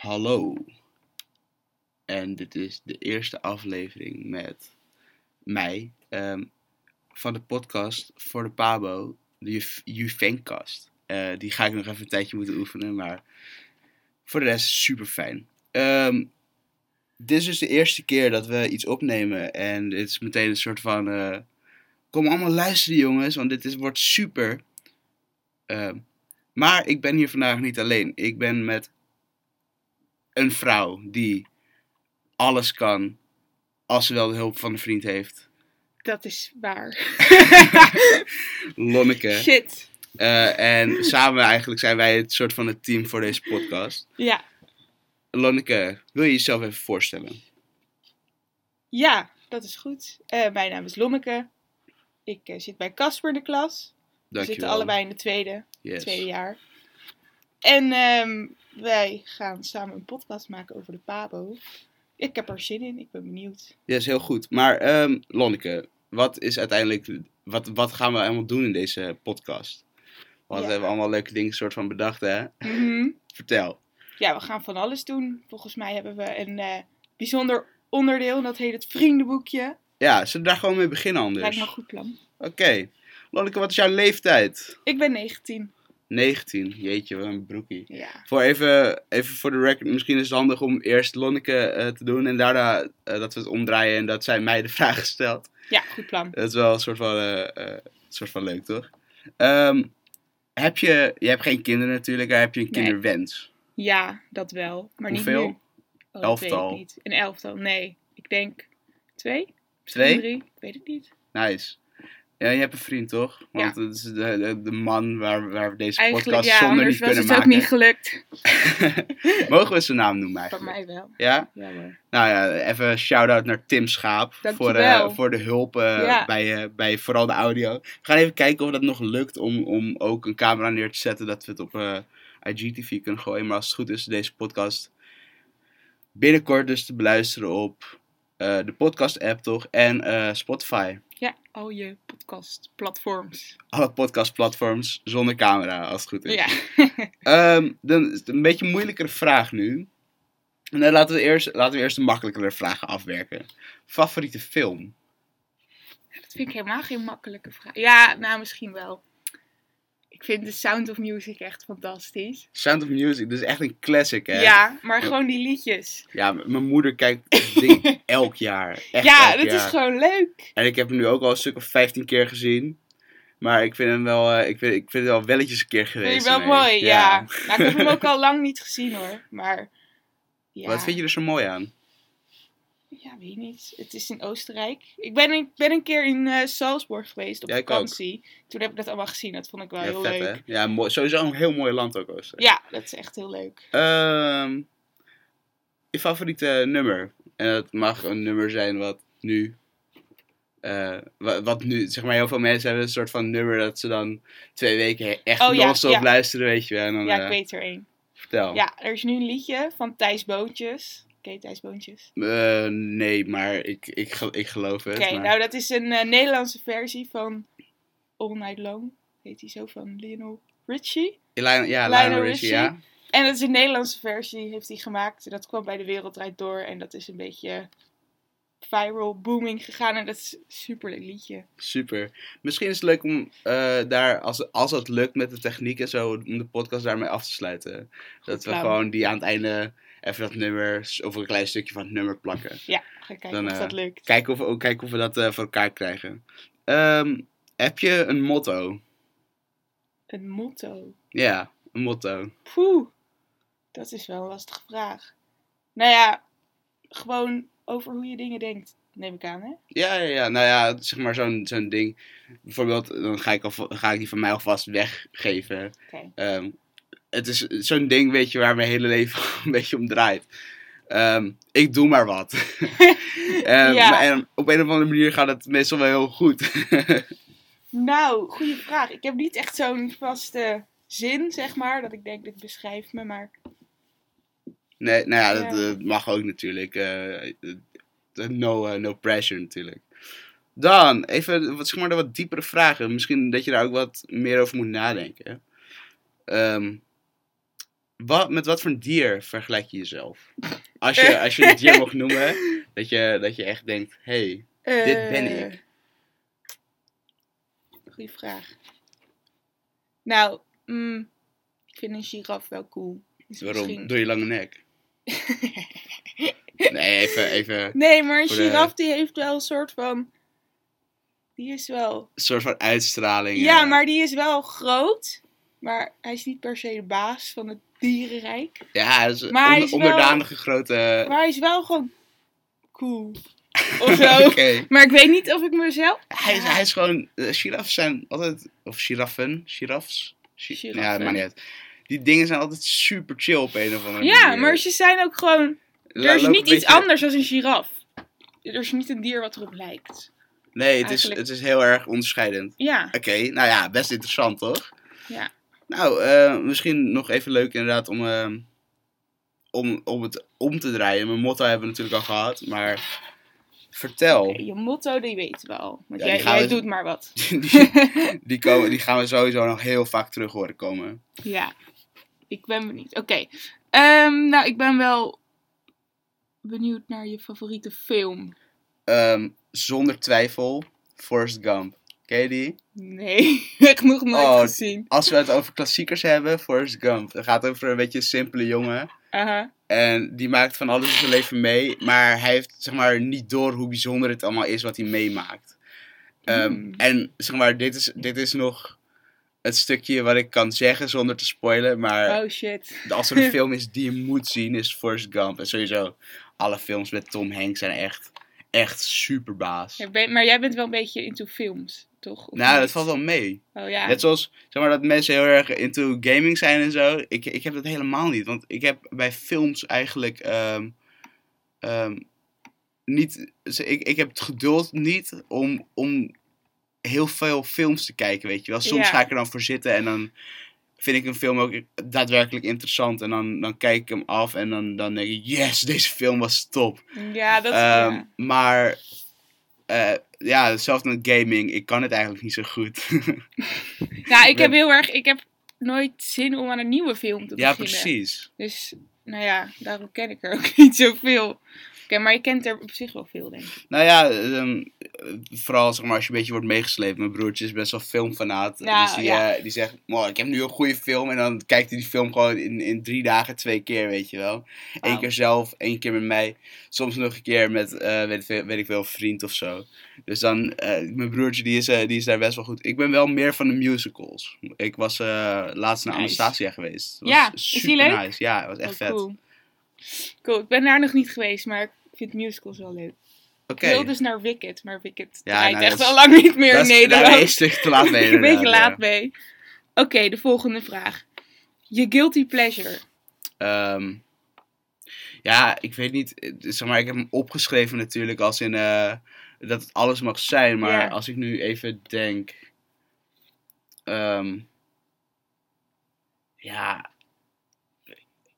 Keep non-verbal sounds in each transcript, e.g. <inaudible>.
Hallo. En dit is de eerste aflevering met mij ehm, van de podcast voor de Pabo, de Ju- Juvencast. Eh die ga ik nog even een tijdje moeten oefenen, maar voor de rest super fijn. dit is dus de eerste keer dat we iets opnemen en dit is meteen een soort van... eh, kom allemaal luisteren jongens, want dit wordt super. Ehm, maar ik ben hier vandaag niet alleen. Ik ben met een vrouw die alles kan als ze wel de hulp van een vriend heeft. Dat is waar. <laughs> Lonneke. Shit. Eh, en samen eigenlijk zijn wij het soort van het team voor deze podcast. Ja. Lonneke, wil je jezelf even voorstellen? Ja, dat is goed. Eh, mijn naam is Lommeke. Ik eh, zit bij Casper in de klas. We Dankjewel. zitten allebei in de tweede, Yes. tweede jaar. En ehm, wij gaan samen een podcast maken over de Pabo. Ik heb er zin in, ik ben benieuwd. Yes, heel goed. Maar ehm Lonneke, wat is uiteindelijk, wat, wat gaan we allemaal doen in deze podcast? Want Ja. we hebben allemaal leuke dingen soort van bedacht, hè? Mhm. Vertel. Ja, we gaan van alles doen. Volgens mij hebben we een eh, bijzonder onderdeel en dat heet het vriendenboekje. Ja, zullen we daar gewoon mee beginnen anders? Lijkt me een goed plan. Oké. Lonneke, wat is jouw leeftijd? Ik ben 19. 19. Jeetje, wat een broekie. Ja. Voor even, even voor de record, misschien is het handig om eerst Lonneke eh, te doen en daarna eh, dat we het omdraaien en dat zij mij de <laughs> vraag stelt. ja, goed plan. Dat is wel een soort van, een soort van leuk, toch? Ehm, heb je, je hebt geen kinderen natuurlijk, maar heb je een Nee. kinderwens? Ja, dat wel. Maar niet Hoeveel? nu. Oh, Elftal? Niet. Een elftal, nee. Ik denk twee? Twee? Drie? Ik weet het niet. Nice. Ja, je hebt een vriend, toch? Want het is de, de, de man waar, waar we deze Eigenlijk podcast ja, zonder anders niet was kunnen het ook maken. niet gelukt. <laughs> Mogen we zijn naam noemen Van eigenlijk? mij wel. Ja? Ja. Nou ja, even shout-out naar Tim Schaap. Voor, eh, voor de hulp eh, Ja. bij, eh, bij vooral de audio. We gaan even kijken of dat nog lukt om, om ook een camera neer te zetten. Dat we het op eh, IGTV kunnen gooien. Maar als het goed is, deze podcast binnenkort dus te beluisteren op de podcast app toch? En eh, Spotify. Ja, al je podcastplatforms. Alle podcastplatforms zonder camera, als het goed is. Ja. <laughs> Ehm, dan is het een beetje een moeilijkere vraag nu. En dan laten we eerst, laten we eerst de makkelijkere vragen afwerken. Favoriete film? dat vind ik helemaal geen makkelijke vraag. Ja, nou misschien wel. Ik vind The Sound of Music echt fantastisch. Sound of Music, dat is echt een classic, hè? Ja, maar gewoon die liedjes. Ja, mijn moeder kijkt ding <laughs> elk jaar. Echt ja, elk dat is gewoon leuk. En ik heb hem nu ook al een stuk of 15 keer gezien. Maar ik vind hem wel, eh, ik vind, ik vind het wel welletjes een keer geweest. Vind je wel nee. mooi, ja. Nou, ik heb hem ook <laughs> al lang niet gezien hoor. Maar ja. Wat vind je er zo mooi aan? Ja, weet niet. Het is in Oostenrijk. Ik ben een, ben een keer in eh, Salzburg geweest op Ja, vakantie. Toen heb ik dat allemaal gezien. Dat vond ik wel Ja, heel vet leuk. hè? Ja, mooi, sowieso een heel mooi land ook, Oostenrijk. Ja, dat is echt heel leuk. Ehm, je favoriete nummer? En het mag een nummer zijn wat nu. eh, wat, wat nu, zeg maar, heel veel mensen hebben een soort van nummer dat ze dan twee weken echt Oh, non-stop ja. luisteren, weet je wel. En dan, Ja, eh, ik weet er één. Vertel. Ja, er is nu een liedje van Thijs Boontjes. Ken je Thijs Boontjes? Eh, nee, maar ik, ik, ik geloof het. Oké, maar- nou dat is een eh, Nederlandse versie van All Night Long. Heet die zo van Lionel Richie? Lionel- ja, Lionel Lionel Richie, Richie. ja. En dat is een Nederlandse versie, heeft hij gemaakt. Dat kwam bij de Wereld Draait Door. En dat is een beetje viral booming gegaan. En dat is een super leuk liedje. Super. Misschien is het leuk om eh, daar, als, als het lukt met de techniek en zo, om de podcast daarmee af te sluiten. dat we gewoon die aan het einde even dat nummer, of een klein stukje van het nummer plakken. Ja, ga kijken Dan, of eh, dat lukt. Kijken of, kijken of we dat eh, voor elkaar krijgen. Ehm, heb je een motto? Een motto. Ja, een motto. Poeh, dat is wel een lastige vraag. Nou ja, gewoon over hoe je dingen denkt, neem ik aan, hè? Ja, ja, ja. Nou ja, zeg maar zo'n zo'n ding. Bijvoorbeeld, dan ga ik, al, ga ik die van mij alvast weggeven. Oké. Ehm, het is zo'n ding, weet je, waar mijn hele leven <laughs> een beetje om draait. Ehm, ik doe maar wat. <laughs> Ehm, Ja. maar, en op een of andere manier gaat het meestal wel heel goed. <laughs> Nou, goede vraag. Ik heb niet echt zo'n vaste zin, zeg maar, dat ik denk, dit beschrijft me, maar... nee, nou ja, dat, mag ook natuurlijk. eh, eh, no, eh, no pressure natuurlijk. Dan, even wat, zeg maar, wat diepere vragen. Misschien dat je daar ook wat meer over moet nadenken. Ehm, wat, met wat voor een dier vergelijk je jezelf? Als je, als je een dier mag noemen, dat je, dat je echt denkt, hé, hey, dit ben ik. Goeie vraag. Nou, mm, ik vind een giraf wel cool. Dus waarom? misschien- Door je lange nek? Nee, even, even nee, maar een Voor de- giraf die heeft wel een soort van... Die is wel... een soort van uitstraling. Ja, eh. maar die is wel groot. Maar hij is niet per se de baas van het dierenrijk. Ja, hij is Maar hij onder- is wel- onderdanige grote... Maar hij is wel gewoon cool. <laughs> Of zo. Oké. Maar ik weet niet of ik mezelf... Hij, is, hij is gewoon... eh, giraffen zijn altijd... Of giraffen? Girafs? Gi- Ja, dat maakt niet uit. Die dingen zijn altijd super chill op een of andere Ja, manier. maar ze zijn ook gewoon... La- Er is niet iets beetje- anders dan een giraf. Er is niet een dier wat erop lijkt. Nee, het is, het is heel erg onderscheidend. Ja, Oké, nou ja, best interessant toch? ja. Nou, eh, misschien nog even leuk inderdaad om, eh, om, om het om te draaien. Mijn motto hebben we natuurlijk al gehad, maar vertel. Je motto, die weten we al. Want Ja, jij, we- doet maar wat. <laughs> Die, die, komen, die <laughs> gaan we sowieso nog heel vaak terug horen komen. Ja, ik ben benieuwd. Oké, ehm, nou, ik ben wel benieuwd naar je favoriete film. Ehm, zonder twijfel, Forrest Gump. Ken je die? Nee, <laughs> echt nog nooit Oh. gezien. Als we het over klassiekers hebben, Forrest Gump. Het gaat over een beetje een simpele jongen. Aha. En die maakt van alles in zijn leven mee. Maar hij heeft zeg maar niet door hoe bijzonder het allemaal is wat hij meemaakt. Ehm, Hmm. En zeg maar, dit is, dit is nog het stukje wat ik kan zeggen zonder te spoilen. Maar Oh shit. als er een <laughs> film is die je moet zien, is Forrest Gump. En sowieso, alle films met Tom Hanks zijn echt, echt super baas. Ja, ben- maar jij bent wel een beetje into films, toch? Of Nou, dat valt wel mee. Oh ja. Net zoals zeg maar, dat mensen heel erg into gaming zijn en zo. Ik, ik heb dat helemaal niet. Want ik heb bij films eigenlijk ehm, ehm, niet. Ik, ik heb het geduld niet om, om heel veel films te kijken, weet je wel. Soms Ja. ga ik er dan voor zitten en dan vind ik een film ook daadwerkelijk interessant. En dan, dan kijk ik hem af en dan, dan denk ik, yes, deze film was top. Ja, dat Ehm, ja. Maar eh, ja, hetzelfde met gaming. Ik kan het eigenlijk niet zo goed. <laughs> Nou, ik heb heel erg... Ik heb nooit zin om aan een nieuwe film te ja, beginnen. precies. Dus, nou ja, daarom ken ik er ook <laughs> niet zoveel. Oké, maar je kent er op zich wel veel, denk ik. Nou ja, ehm, eh, vooral zeg maar, als je een beetje wordt meegesleept. Mijn broertje is best wel filmfanaat. Nou, dus die, ja. eh, die zegt, "Wow, ik heb nu een goede film. En dan kijkt hij die film gewoon in, in drie dagen twee keer, weet je wel. Eén keer zelf, één keer met mij. Soms nog een keer met, eh, weet, ik veel- weet ik wel, een vriend of zo. Dus dan, eh, mijn broertje die is, die is daar best wel goed. Ik ben wel meer van de musicals. Ik was laatst naar Nice. Anastasia geweest. Dat Ja, was is die super leuk? nice. Ja, het was echt Oh, vet. Cool. cool, ik ben daar nog niet geweest, maar vind musicals wel leuk. Oké. Ik wil dus naar Wicked, maar Wicked Ja, draait nou, echt is- al lang niet meer in is- Daar Nederland. een stuk te laat mee. <laughs> een beetje laat mee. Oké, de volgende vraag. Je guilty pleasure. Ehm, ja, ik weet niet. eh, Zeg maar, ik heb hem opgeschreven natuurlijk als in eh, dat het alles mag zijn. Maar Ja. als ik nu even denk. ehm, ja.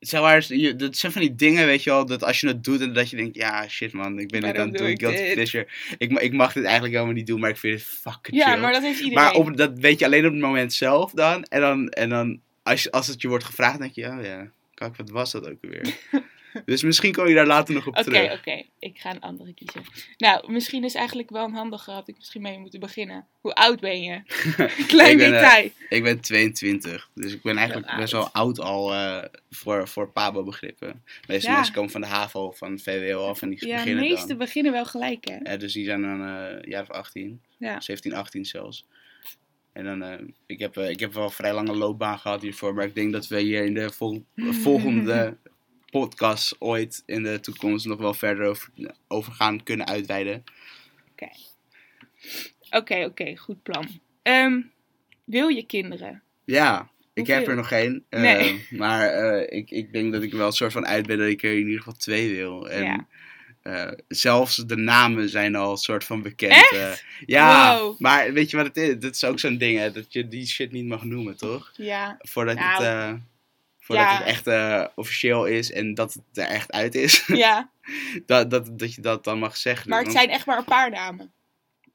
Zeg maar, je- dat zijn van die dingen, weet je wel, dat als je het doet en dat je denkt, ja, shit man, ik ben dit Waarom aan het doe doen, ik guilty dit? pleasure. Ik, ma- ik mag dit eigenlijk helemaal niet doen, maar ik vind het fucking Ja, chill. maar dat heeft iedereen. Maar op, dat weet je alleen op het moment zelf dan. En dan, en dan als, als het je wordt gevraagd, denk je, oh ja, kijk, wat was dat ook alweer? <laughs> dus misschien kom je daar later nog op Oké, terug. oké. Ik ga een andere kiezen. Nou, misschien is eigenlijk wel een handige, had ik misschien mee moeten beginnen. Hoe oud ben je? <laughs> Klein Ik ben, eh. Ik ben 22, dus ik ben eigenlijk best wel oud al eh, voor, voor Pabo-begrippen. Meeste Ja. mensen komen van de HAVO van VWO af en die Ja, de beginnen meeste dan. beginnen wel gelijk, hè? Ja, dus die zijn dan eh jaar of 18, Ja. 17, 18 zelfs. En dan, ik, heb, ik heb wel een vrij lange loopbaan gehad hiervoor, maar ik denk dat we hier in de vol- volgende <laughs> podcast ooit in de toekomst nog wel verder over, over gaan kunnen uitweiden. Oké, oké, goed plan. Ehm, wil je kinderen? Ja, ik heb er nog geen. eh, Nee. <laughs> Maar eh, ik, ik denk dat ik wel een soort van uit ben dat ik er in ieder geval twee wil. En Ja. eh, zelfs de namen zijn al een soort van bekend. Eh. ja, Wow. maar weet je wat het is? Dat is ook zo'n ding, hè, dat je die shit niet mag noemen, toch? Ja. Voordat Nou, het, voordat ja. het echt eh, officieel is en dat het er echt uit is. <laughs> Ja, dat, dat, dat je dat dan mag zeggen. maar het zijn echt maar een paar namen.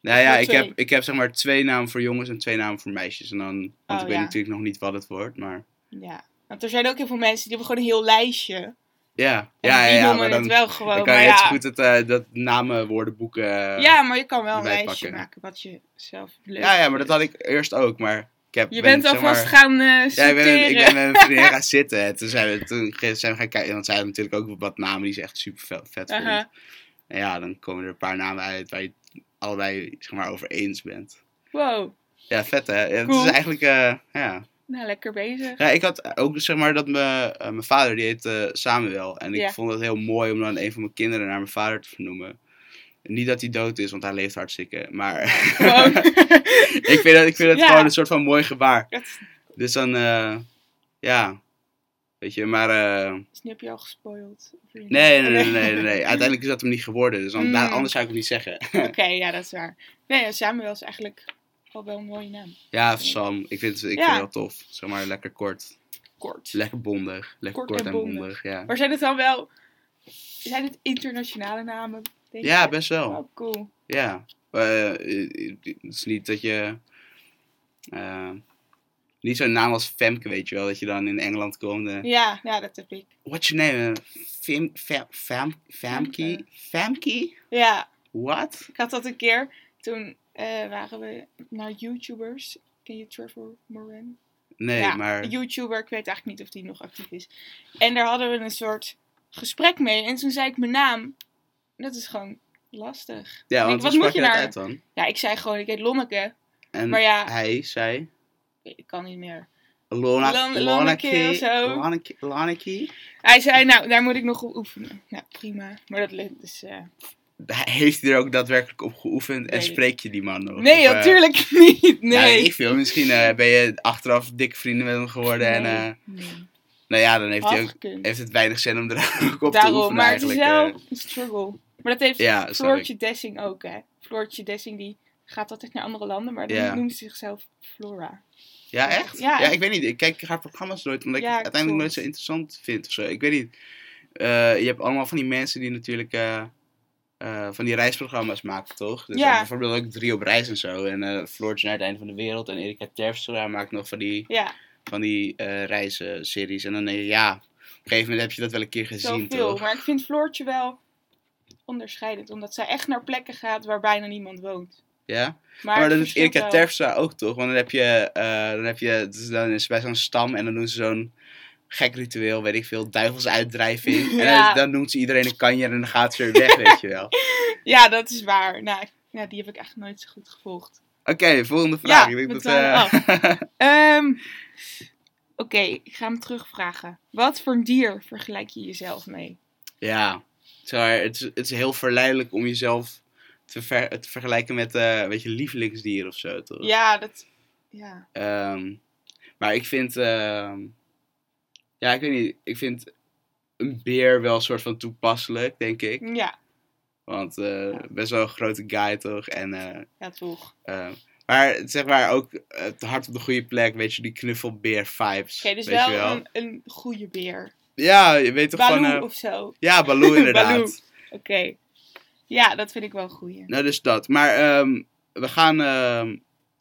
Nou ja, ik heb, ik heb zeg maar twee namen voor jongens en twee namen voor meisjes. En dan, want Oh, ik weet ja. natuurlijk nog niet wat het wordt, maar... Ja. Want er zijn ook heel veel mensen die hebben gewoon een heel lijstje. Ja, ja, ja, die ja, noemen maar dan, het wel gewoon. dan kan je ja, goed het, eh, dat namenwoordenboek... eh, ja, maar je kan wel een lijstje maken wat je zelf leuk ja, ja, maar dat had ik eerst ook, maar heb... Je ben, bent zeg alvast maar- gaan eh Ja, ik ben, ik ben met mijn vriendin gaan <laughs> zitten. En toen zijn we, toen zijn we gaan kijken. Want zij hadden natuurlijk ook wat namen die ze echt super vet, vet. En ja, dan komen er een paar namen uit waar je het allebei zeg maar, over eens bent. Wow, Ja, vet hè? Ja, Het is eigenlijk, eh, ja. nou lekker bezig. ja. Ik had ook zeg maar dat mijn, eh, mijn vader, die heet Samuel. En ik Ja. vond het heel mooi om dan een van mijn kinderen naar mijn vader te vernoemen. Niet dat hij dood is, want hij leeft hartstikke. Maar Wow. <laughs> ik vind het, ik vind Ja. gewoon een soort van mooi gebaar. Dat is, Dus dan, eh, ja. Weet je, maar... dus nu heb je al gespoild. Je- Nee, nee, nee, nee, nee, <laughs> nee. Uiteindelijk is dat hem niet geworden. Dus dan, Mm. anders zou ik het niet zeggen. <laughs> Oké, ja, dat is waar. Nee, Samuel is eigenlijk al wel een mooie naam. ja, Sam. Ik vind het, ik Ja. vind het heel tof. Zeg maar lekker kort. Kort. Lekker bondig. Lekker Kort kort, en bondig. ja. Maar zijn het dan wel... Zijn het internationale namen? Denk Ja, je? best wel. Oh, cool. Ja. Eh, eh, het is niet dat je... eh, niet zo'n naam als Femke, weet je wel. Dat je dan in Engeland komt. en Ja, ja, dat heb ik. What's your name? Fem, fem, fem, Femke? Femke? Ja, What? ik had dat een keer. Toen eh, waren we naar YouTubers. Ken je Trevor Moran? Nee, ja, maar... YouTuber. Ik weet eigenlijk niet of die nog actief is. En daar hadden we een soort gesprek mee. En toen zei ik mijn naam. Dat is gewoon lastig. Ja, want wat moet je naar- uit dan? Ja, ik zei gewoon, ik heet Lonneke. En Maar ja- hij zei... Ik kan niet meer. Lonneke, Lonneke of zo. Lonneke, Lonneke. Hij zei, nou, daar moet ik nog op oefenen. Nou, prima. Maar dat lukt dus... eh, Heeft hij er ook daadwerkelijk op geoefend en spreek je die man nog? Nee, eh, natuurlijk <laughs> niet. ja, Nee. weet ik veel. Misschien eh, ben je achteraf dikke vrienden met hem geworden. En, Nee, eh, nee. nou ja, dan heeft, hij ook, heeft het weinig zin om er ook op te Daarom, oefenen maar het is wel een struggle. Maar dat heeft Ja, Floortje Dessing ook, hè. Floortje Dessing, die gaat altijd naar andere landen, maar dan Ja. noemt ze zichzelf Flora. ja, echt? Ja. Ja. ik weet niet. Ik kijk haar programma's nooit, omdat ik het uiteindelijk nooit zo interessant vind of zo. Ik weet niet. Eh, je hebt allemaal van die mensen die natuurlijk eh, eh, van die reisprogramma's maken, toch? Dus Ja. bijvoorbeeld ook Drie op reis en zo. En Floortje naar het einde van de wereld. En Erika Terpstra maakt nog van die van die reizenseries. En dan denk je, ja, op een gegeven moment heb je dat wel een keer gezien, zoveel. toch? Maar ik vind Floortje wel onderscheidend, omdat zij echt naar plekken gaat waar bijna niemand woont. Ja? Maar, Maar, het dat doet verschilt Erika. Terpstra ook, toch? Want dan heb je, eh, dan heb je dus dan is bij zo'n stam en dan doen ze zo'n gek ritueel, weet ik veel, duivelsuitdrijving. <laughs> En Ja. dan, dan noemt ze iedereen een kanjer en dan gaat ze weer weg, weet je wel. Oké, <laughs> Ja, dat is waar. Nou, ja, die heb ik echt nooit zo goed gevolgd. volgende vraag. Ja, ik denk dat, eh, <laughs> Ehm, Oké, ik ga hem terugvragen. Wat voor dier vergelijk je jezelf mee? ja, zeg het, is, het is heel verleidelijk om jezelf te, ver- te vergelijken met, eh weet je, lievelingsdier of zo, toch? Ja, dat... Ja. Ehm, maar ik vind, ehm, ja, ik weet niet, ik vind een beer wel een soort van toepasselijk, denk ik. Ja, Want eh, best wel een grote guy toch? En, eh, ja toch. eh, maar zeg maar ook het hart op de goede plek, weet je, die knuffelbeer vibes. Oké, dus wel, wel? Een, een goede beer. Ja, je weet toch Baloo van. eh, of zo. ja, <laughs> Baloo inderdaad. Baloo. Oké. Ja, dat vind ik wel een goeie. Nou, dus dat. Maar ehm, we gaan. ehm,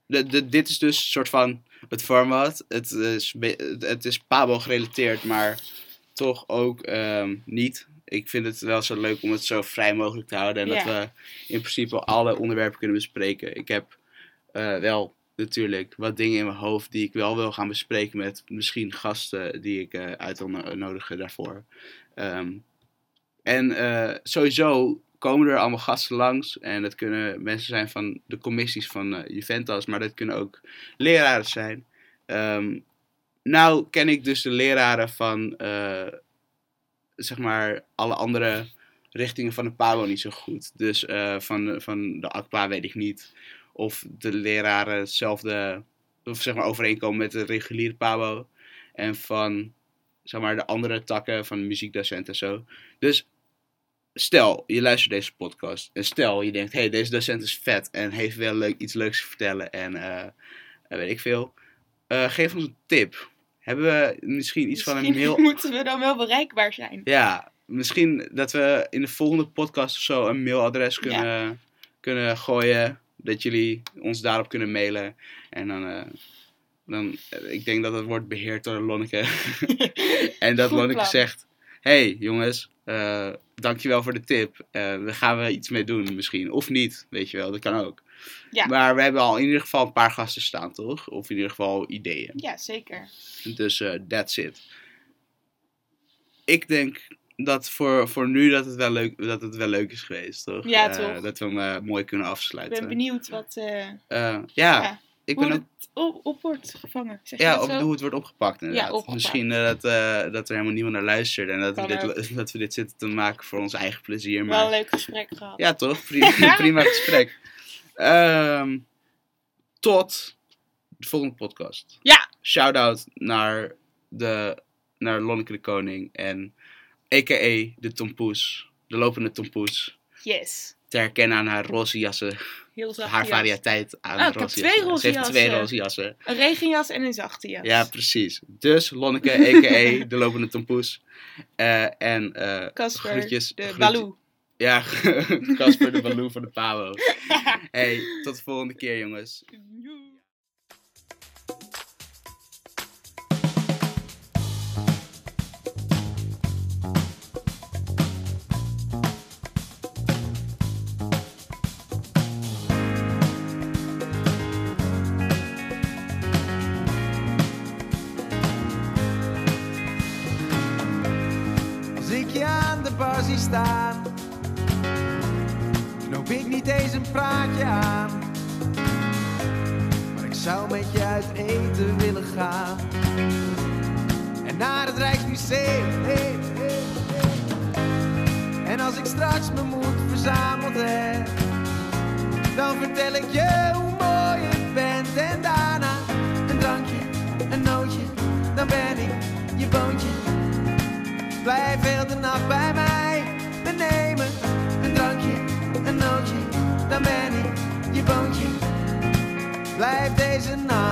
de, de, dit is dus een soort van het format. Het is, het is Pabo gerelateerd, maar toch ook ehm, niet. Ik vind het wel zo leuk om het zo vrij mogelijk te houden. En dat we in principe alle onderwerpen kunnen bespreken. Ik heb eh, wel natuurlijk wat dingen in mijn hoofd die ik wel wil gaan bespreken met misschien gasten die ik eh, uit wil no- nodigen daarvoor. Ehm, en eh, sowieso komen er allemaal gasten langs. En dat kunnen mensen zijn van de commissies van eh, Juventus, maar dat kunnen ook leraren zijn. Ehm, nou ken ik dus de leraren van, eh, zeg maar, alle andere richtingen van de PABO niet zo goed. Dus eh, van, van de ACPA weet ik niet of de leraren hetzelfde, of zeg maar overeenkomen met de reguliere PABO. En van, zeg maar, de andere takken van muziekdocenten en zo. Dus stel, je luistert deze podcast. En stel, je denkt, hé, hey, deze docent is vet en heeft wel leuk, iets leuks te vertellen. En eh, eh, weet ik veel. Eh, geef ons een tip. Hebben we misschien iets van een mail... moeten we dan wel bereikbaar zijn. Ja, misschien dat we in de volgende podcast of zo een mailadres kunnen, kunnen gooien. Dat jullie ons daarop kunnen mailen. En dan, eh, Dan, eh, ik denk dat het wordt beheerd door Lonneke. <laughs> en dat Goed Lonneke plan. zegt: hey, jongens, eh dankjewel voor de tip. We gaan we iets mee doen misschien. Of niet, weet je wel, dat kan ook. Ja. Maar we hebben al in ieder geval een paar gasten staan, toch? Of in ieder geval ideeën. Ja, zeker. Dus that's it. Ik denk dat voor, voor nu dat het, wel leuk, dat het wel leuk is geweest, toch? Ja, Eh, toch. Dat we hem eh, mooi kunnen Ik afsluiten. ben benieuwd wat, eh, ja, Ja, ik hoe ben ook het op, op wordt gevangen. Zeg Ja, of hoe het wordt opgepakt inderdaad. opgepakt. Misschien dat, dat er helemaal niemand naar luistert en dat we, dit, ook. <laughs> dat we dit zitten te maken voor ons eigen plezier. Wel een Maar leuk gesprek gehad. ja, toch? Prima, <laughs> prima gesprek. Ehm, tot de volgende podcast. Ja. Shout-out naar, de, naar Lonneke de Koning en a.k.a. de Tompoes, de lopende Tompoes. Yes. Te herkennen aan haar roze jassen, Heel zacht. haar variëteit aan Oh, ik heb roze twee jassen. roze Ze heeft twee roze jassen. Een regenjas en een zachte jas. Ja, precies. Dus Lonneke, a.k.a. <laughs> de lopende tompoes. Eh, en Casper, groetjes. de Baloo. Ja, <laughs> Casper de Baloo van de Pabo. <laughs> Hey, tot de volgende keer jongens. Bar zie staan, ik niet eens een praatje aan. Maar ik zou met je uit eten willen gaan. En naar het Rijksmuseum. Hey, hey, hey. En als ik straks mijn moed verzameld heb, dan vertel ik je hoe mooi je bent. En daarna dan ben ik je